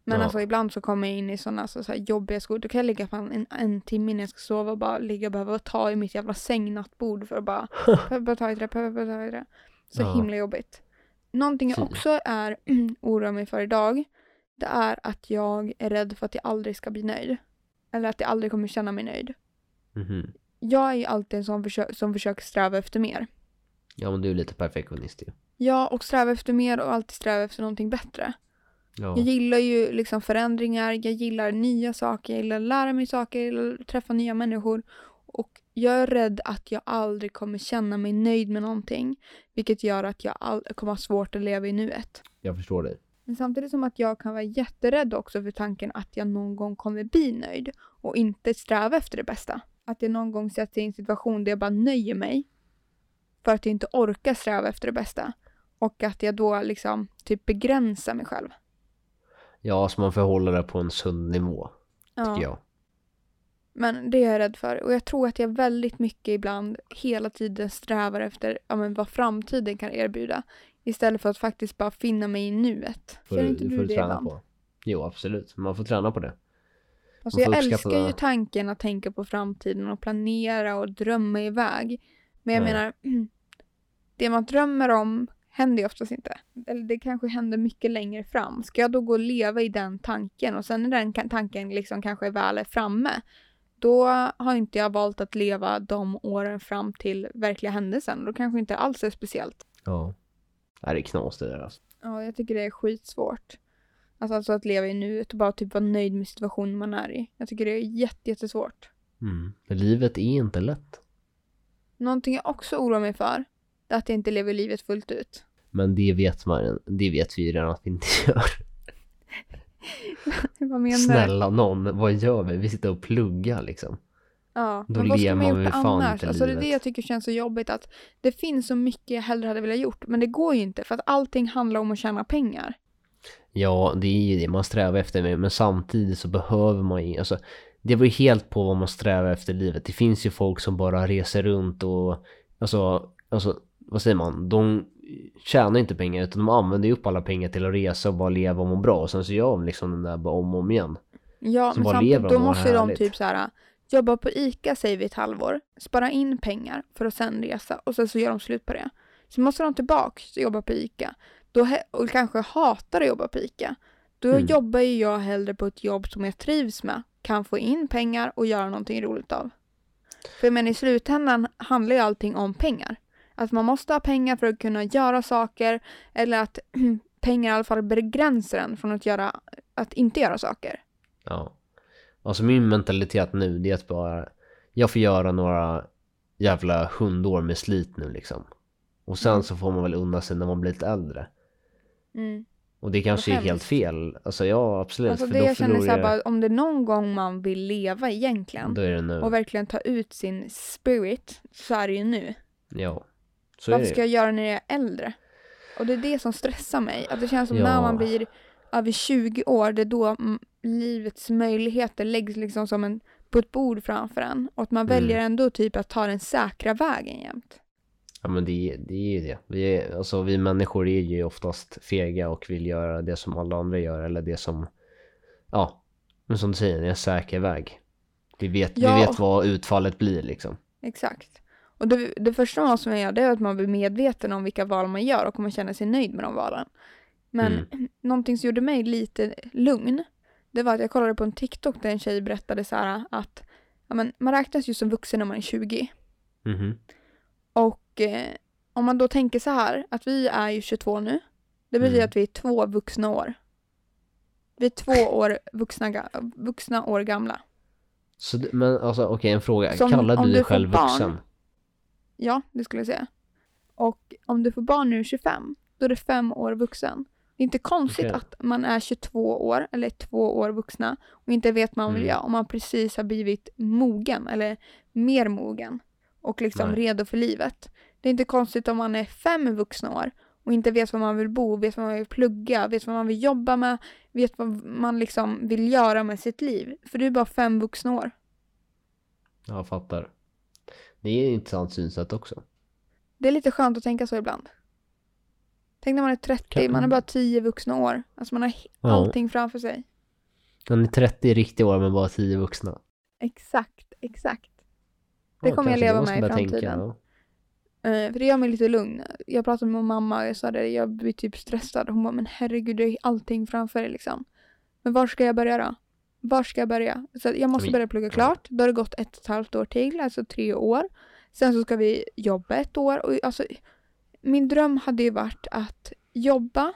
Men Ja. alltså ibland så kommer jag in i sådana så, så här, jobbiga skor. Då kan jag ligga fan en, en timme innan jag ska sova och bara ligga och behöva ta i mitt jävla sängnattbord för att bara (laughs) peppa ta i det, peppa ta i det. Så Ja. himla jobbigt. Någonting jag också är (clears throat) oroar mig för idag. Det är att jag är rädd för att jag aldrig ska bli nöjd. Eller att jag aldrig kommer känna mig nöjd. Mhm. Jag är ju alltid en sån försö- som försöker sträva efter mer. Ja men du är lite perfektionist ju. Ja, och sträva efter mer och alltid sträva efter någonting bättre. Ja. Jag gillar ju liksom förändringar, jag gillar nya saker, jag gillar att lära mig saker, jag gillar att träffa nya människor. Och jag är rädd att jag aldrig kommer känna mig nöjd med någonting. Vilket gör att jag all- kommer ha svårt att leva i nuet. Jag förstår dig. Men samtidigt som att jag kan vara jätterädd också för tanken att jag någon gång kommer bli nöjd och inte sträva efter det bästa. Att jag någon gång sätter i en situation där jag bara nöjer mig för att jag inte orkar sträva efter det bästa. Och att jag då liksom typ begränsar mig själv. Ja, så man får hålla det på en sund nivå, tycker jag. Men det är jag rädd för. Och jag tror att jag väldigt mycket ibland hela tiden strävar efter ja, men vad framtiden kan erbjuda. Istället för att faktiskt bara finna mig i nuet. Får, Känner du, inte får du du det träna ibland? på. Jo, absolut. Man får träna på det. Alltså jag älskar ju det. tanken att tänka på framtiden och planera och drömma iväg. Men jag Ja. menar, (clears throat) det man drömmer om händer ju oftast inte. Eller det kanske händer mycket längre fram. Ska jag då gå och leva i den tanken och sen när den tanken liksom kanske väl är framme, då har inte jag valt att leva de åren fram till verkliga händelsen. Då kanske inte alls är speciellt. Ja. Det är knas det där alltså. Ja, jag tycker det är skitsvårt. Alltså, alltså att leva i nuet och bara typ vara nöjd med situationen man är i. Jag tycker det är jätte, jättesvårt. Mm. Livet är inte lätt. Någonting jag också oroar mig för, det är att jag inte lever livet fullt ut. Men det vet man, det vet vi ju redan att vi inte (laughs) gör. (laughs) Vad menar? Snälla någon, vad gör vi? Vi sitter och pluggar liksom. Ja, Då men vad ska lever man man gjort fan annars? inte Alltså det är det livet. jag tycker känns så jobbigt att det finns så mycket jag hellre hade velat gjort, men det går ju inte för att allting handlar om att tjäna pengar. Ja, det är ju det man strävar efter men samtidigt så behöver man ju, alltså det var ju helt på vad man strävar efter i livet. Det finns ju folk som bara reser runt och alltså, alltså vad säger man, de tjänar inte pengar utan de använder ju upp alla pengar till att resa och bara leva och må bra och sen så gör de liksom den där bara om och om igen. Ja, Som men bara samtidigt lever då måste ju de typ så här jobba på ICA säger vi ett halvår, spara in pengar för att sen resa och sen så gör de slut på det. Så måste de tillbaks och jobba på ICA då, och kanske hatar att jobba på ICA. Då Mm. jobbar ju jag hellre på ett jobb som jag trivs med, kan få in pengar och göra någonting roligt av. För men i slutändan handlar ju allting om pengar. Att man måste ha pengar för att kunna göra saker eller att (clears throat) pengar i alla fall begränsar en från att, göra, att inte göra saker. Ja. Alltså min mentalitet nu det är att bara, jag får göra några jävla hundår med slit nu liksom. Och sen Mm. så får man väl unna sig när man blir lite äldre. Mm. Och det kanske är helt fel. Alltså ja, absolut. Alltså för det jag känner så här, bara, om det är någon gång man vill leva egentligen Då är det nu. och verkligen ta ut sin spirit så är det ju nu. Ja. Så är Varför det ska jag göra när jag är äldre? Och det är det som stressar mig. Att det känns som Ja. när man blir över 20 år, det är då livets möjligheter läggs liksom som en, på ett bord framför en. Och att man Mm. väljer ändå typ att ta den säkra vägen jämt. Ja men det, det är ju det. Vi, är, alltså, vi människor är ju oftast fega och vill göra det som alla andra gör eller det som, ja, men som du säger, en säker väg. Vi vet, Ja. vi vet vad utfallet blir liksom. Exakt. Och det, det första man måste göra det är att man blir medveten om vilka val man gör och kommer känna sig nöjd med de valen. Men Mm. (clears throat) någonting som gjorde mig lite lugn, det var att jag kollade på en TikTok där en tjej berättade så här att ja, men, man räknas ju som vuxen när man är 20. Mhm. Och eh, om man då tänker så här att vi är ju 22 nu. Det betyder Mm. att vi är två vuxna år. Vi är två år vuxna, vuxna år gamla. Så, men alltså okej en fråga, Som kallar du dig själv barn. Ja, det skulle jag säga. Och om du får barn när du är 25, då är du fem år vuxen. Det är inte konstigt Okej. att man är 22 år, eller två år vuxna, och inte vet vad man vill Mm. göra om man precis har blivit mogen, eller mer mogen, och liksom Nej. redo för livet. Det är inte konstigt om man är fem vuxna år och inte vet vad man vill bo, vet vad man vill plugga, vet vad man vill jobba med, vet vad man liksom vill göra med sitt liv. För du är bara fem vuxna år. Jag fattar. Det är ett intressant synsätt också. Det är lite skönt att tänka så ibland. Tänk när man är 30, Kan- man är bara 10 vuxna år. Alltså man har Ja. allting framför sig. Man är 30 riktiga år men bara 10 vuxna. Exakt, exakt. Det Ja, kommer jag leva med i börja tänka, framtiden. ja. Eh, för det gör mig lite lugn. Jag pratade med mamma och jag sa det, jag blir typ stressad. Hon bara, men herregud, du har allting framför dig liksom. Men var ska jag börja då? Var ska jag börja? Så jag måste börja plugga klart. Då har det gått ett och ett halvt år till, alltså tre år. Sen så ska vi jobba ett år. Och alltså, min dröm hade ju varit att jobba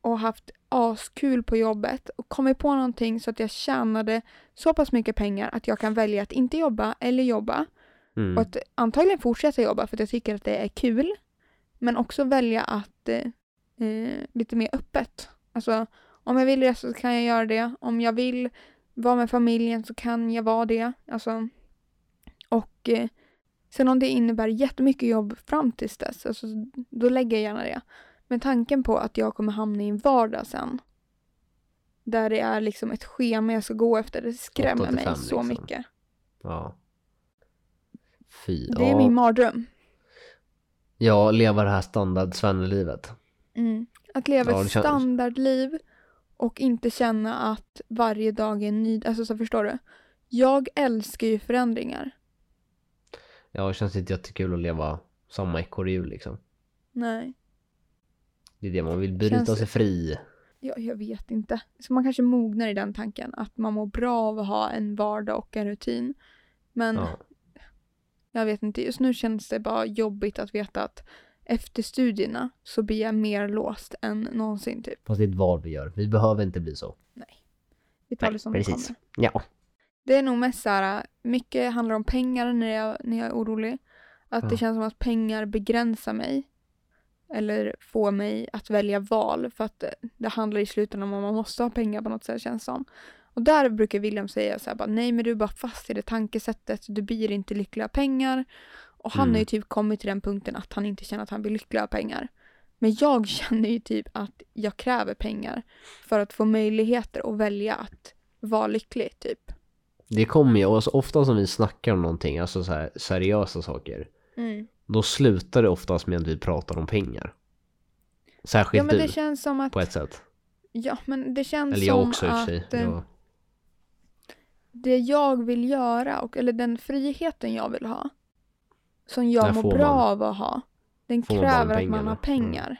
och haft askul på jobbet och kommit på någonting så att jag tjänade så pass mycket pengar att jag kan välja att inte jobba eller jobba. Mm. Och att antagligen fortsätta jobba för att jag tycker att det är kul. Men också välja att eh, eh, lite mer öppet. Alltså om jag vill resa så kan jag göra det. Om jag vill vara med familjen så kan jag vara det. Alltså, och eh, sen om det innebär jättemycket jobb fram tills dess, alltså, då lägger jag gärna det. Men tanken på att jag kommer hamna i en vardag sen där det är liksom ett schema jag ska gå efter, det skrämmer Åtta till mig fem, så liksom. mycket. Ja. Fy. Det är ja. min mardröm. Ja, leva det här standard svennelivet. Mm. Att leva Ja, ett känns- standardliv och inte känna att varje dag är en ny... Alltså så förstår du? Jag älskar ju förändringar. Ja, det känns inte jättekul att leva samma ekorrhjul liksom. Nej. Det är det man vill bryta Känns- sig fri. Ja, jag vet inte. Så man kanske mognar i den tanken att man mår bra av att ha en vardag och en rutin. Men Ja. jag vet inte, just nu känns det bara jobbigt att veta att efter studierna så blir jag mer låst än någonsin typ. Fast det är ett val vi gör. Vi behöver inte bli så. Vi tar Nej, det som precis. det kommer. Ja. Det är nog mest så här, mycket handlar om pengar när jag, när jag är orolig. Att det Ja. känns som att pengar begränsar mig. Eller får mig att välja val. För att det, det handlar i slutändan om att man måste ha pengar på något sätt känns som. Och där brukar William säga så här bara, nej men du är bara fast i det tankesättet. Du blir inte lycklig av pengar. Och han Mm. har ju typ kommit till den punkten att han inte känner att han blir lycklig av pengar. Men jag (laughs) känner ju typ att jag kräver pengar för att få möjligheter att välja att vara lycklig typ. Det kommer ju, och så ofta som vi snackar om någonting, alltså så här seriösa saker. Mm. Då slutar det oftast med att vi pratar om pengar. Särskilt Ja men du, det känns som att, på ett sätt. ja men det känns Eller jag som också och för sig. att eh, det jag vill göra, och, eller den friheten jag vill ha, som jag mår bra man- av att ha, den får man kräver att man har pengar.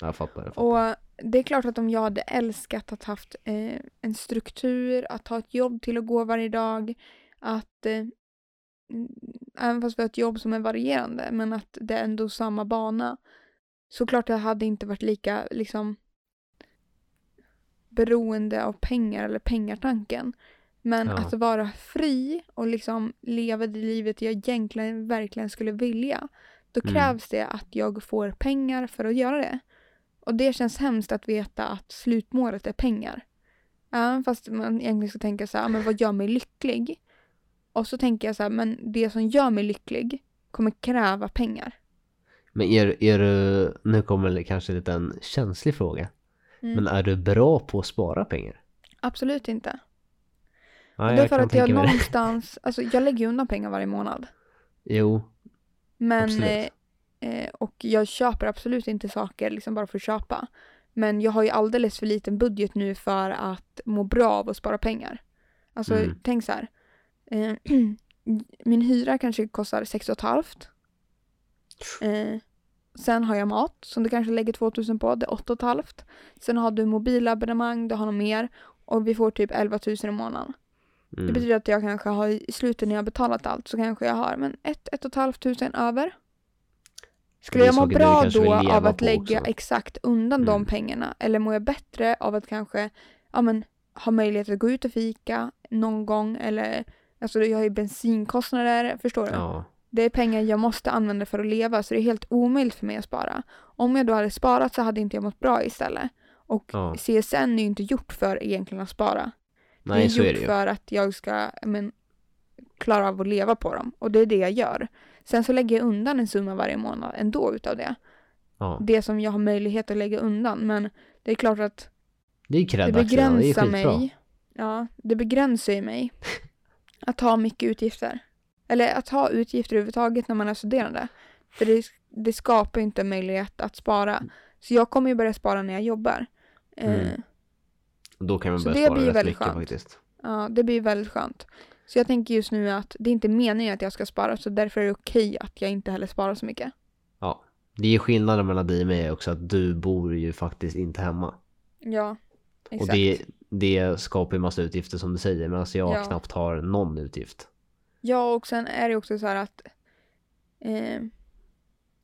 jag fattar. Jag fattar. Och det är klart att om jag hade älskat att haft eh, en struktur, att ha ett jobb till att gå varje dag, att eh, mm, även fast vi har ett jobb som är varierande, men att det är ändå samma bana. Såklart jag hade inte varit lika liksom beroende av pengar eller pengartanken. Men Ja. att vara fri och liksom leva det livet jag egentligen verkligen skulle vilja. Då Mm. krävs det att jag får pengar för att göra det. Och det känns hemskt att veta att slutmålet är pengar. Även fast man egentligen ska tänka så här, men vad gör mig lycklig? Och så tänker jag så här, men det som gör mig lycklig kommer kräva pengar. Men är, är du, nu kommer det kanske lite en känslig fråga. Mm. Men är du bra på att spara pengar? Absolut inte. Det är jag för att jag någonstans, alltså jag lägger undan pengar varje månad. Jo, Men, Absolut. eh, eh, och jag köper absolut inte saker liksom bara för att köpa. Men jag har ju alldeles för liten budget nu för att må bra av att spara pengar. Alltså Mm. tänk så här. Eh, (clears throat) min hyra kanske kostar 6 halvt. Eh, sen har jag mat som du kanske lägger 2000 på, det är 8 halvt. Sen har du mobilabonnemang, du har något mer. Och vi får typ 11 000 i månaden. Det mm. betyder att jag kanske har i slutet när jag har betalat allt så kanske jag har men ett, ett och ett halvt tusen över. Skulle Det jag må bra då av att lägga också. exakt undan de Mm. pengarna? Eller mår jag bättre av att kanske ja, men, ha möjlighet att gå ut och fika någon gång? Eller alltså jag har ju bensinkostnader, förstår du? ja. Det är pengar jag måste använda för att leva så det är helt omöjligt för mig att spara. Om jag då hade sparat så hade inte jag mått bra istället. Och Ja. CSN är ju inte gjort för egentligen att spara Nej, det är gjort är det ju. för att jag ska men, klara av att leva på dem. Och det är det jag gör. Sen så lägger jag undan en summa varje månad ändå utav det. Ja. Det som jag har möjlighet att lägga undan. Men det är klart att Det är det det begränsar skitbra. mig. Ja, det begränsar ju mig. (laughs) Att ha mycket utgifter. Eller att ha utgifter överhuvudtaget när man är studerande. För det, det skapar ju inte möjlighet att spara. Så jag kommer ju börja spara när jag jobbar. Mm. Eh, Då kan man Så börja det spara blir rätt väldigt mycket skönt. faktiskt. Ja, det blir väldigt skönt. Så jag tänker just nu att det är inte meningen att jag ska spara så därför är det okej att jag inte heller sparar så mycket. Ja. Det är skillnaden mellan dig och mig också att du bor ju faktiskt inte hemma. Ja, exakt. Och det, det skapar ju massa utgifter som du säger medan jag Ja. knappt har någon utgift. Ja, och sen är det också så här att eh,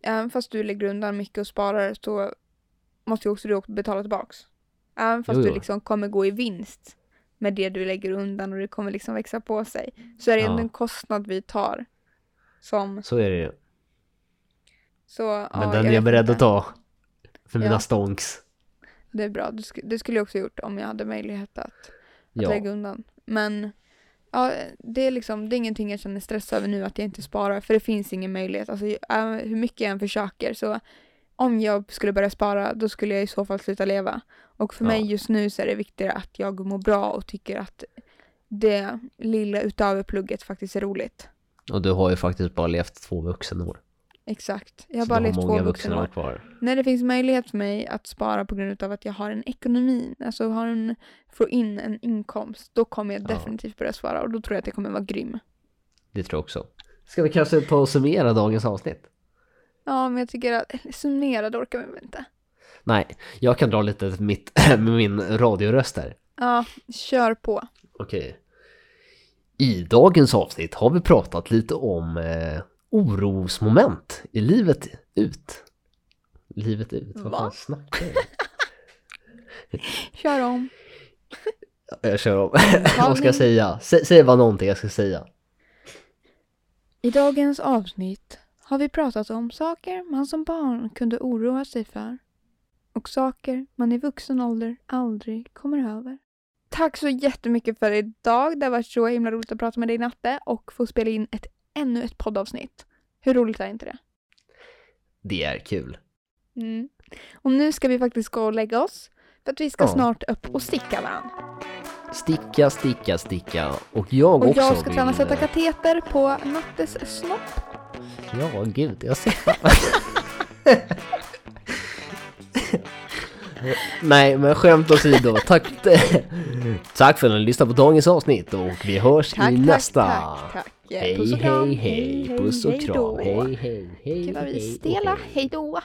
även fast du lägger undan mycket och sparar så måste ju också du också betala tillbaks. Även fast Jo, du jo. liksom kommer gå i vinst med det du lägger undan och det kommer liksom växa på sig så är det ändå Ja. en kostnad vi tar. Som Så är det ju. så, Men ja, den är jag beredd inte. att ta. För mina Ja. stonks. Det är bra. Det, sk- det skulle jag också gjort om jag hade möjlighet att, att Ja. lägga undan. Men ja, det är liksom, det är ingenting jag känner stress över nu att jag inte sparar. För det finns ingen möjlighet. Alltså, äh, hur mycket jag än försöker så om jag skulle börja spara då skulle jag i så fall sluta leva. Och för Ja. mig just nu så är det viktigare att jag mår bra och tycker att det lilla utöver plugget faktiskt är roligt. Och du har ju faktiskt bara levt två vuxenår. Exakt. Jag har Så bara levt två vuxenår. kvar. När det finns möjlighet för mig att spara på grund av att jag har en ekonomi, alltså har en, får in en inkomst, då kommer jag Ja. definitivt börja spara och då tror jag att jag kommer vara grym. Det tror jag också. Ska vi kanske ta och summera dagens avsnitt? Ja, men jag tycker att eller, summera det orkar vi väl inte. Nej, jag kan dra lite mitt, (laughs) med min radioröst här. Ja, kör på. Okej. I dagens avsnitt har vi pratat lite om eh, orosmoment i livet ut. Livet ut? Vad Va? fan snackar (laughs) (laughs) jag? Kör om. Jag kör om. Vad ska jag säga? Sä, säg bara någonting jag ska säga. I dagens avsnitt har vi pratat om saker man som barn kunde oroa sig för och saker man i vuxen ålder aldrig kommer över. Tack så jättemycket för idag. Det har varit så himla roligt att prata med dig Natte och få spela in ett, ännu ett poddavsnitt. Hur roligt är inte det? Det är kul. Mm. Och nu ska vi faktiskt gå och lägga oss för att vi ska Ja. snart upp och sticka varandra. Sticka, sticka, sticka. Och jag Och också jag ska träna vill, sätta eh, kateter på Nattes snopp. Ja, gud, jag ser Nej, men skämt åsido. Tack, tack för att ni lyssnade på dagens avsnitt och vi hörs Tack, i tack, nästa. tack, tack. Hej, Puss och kram. hej, hej. Puss och hej kram. Hej, hej, hej. Gud vad vi är stela. hej. Hej då.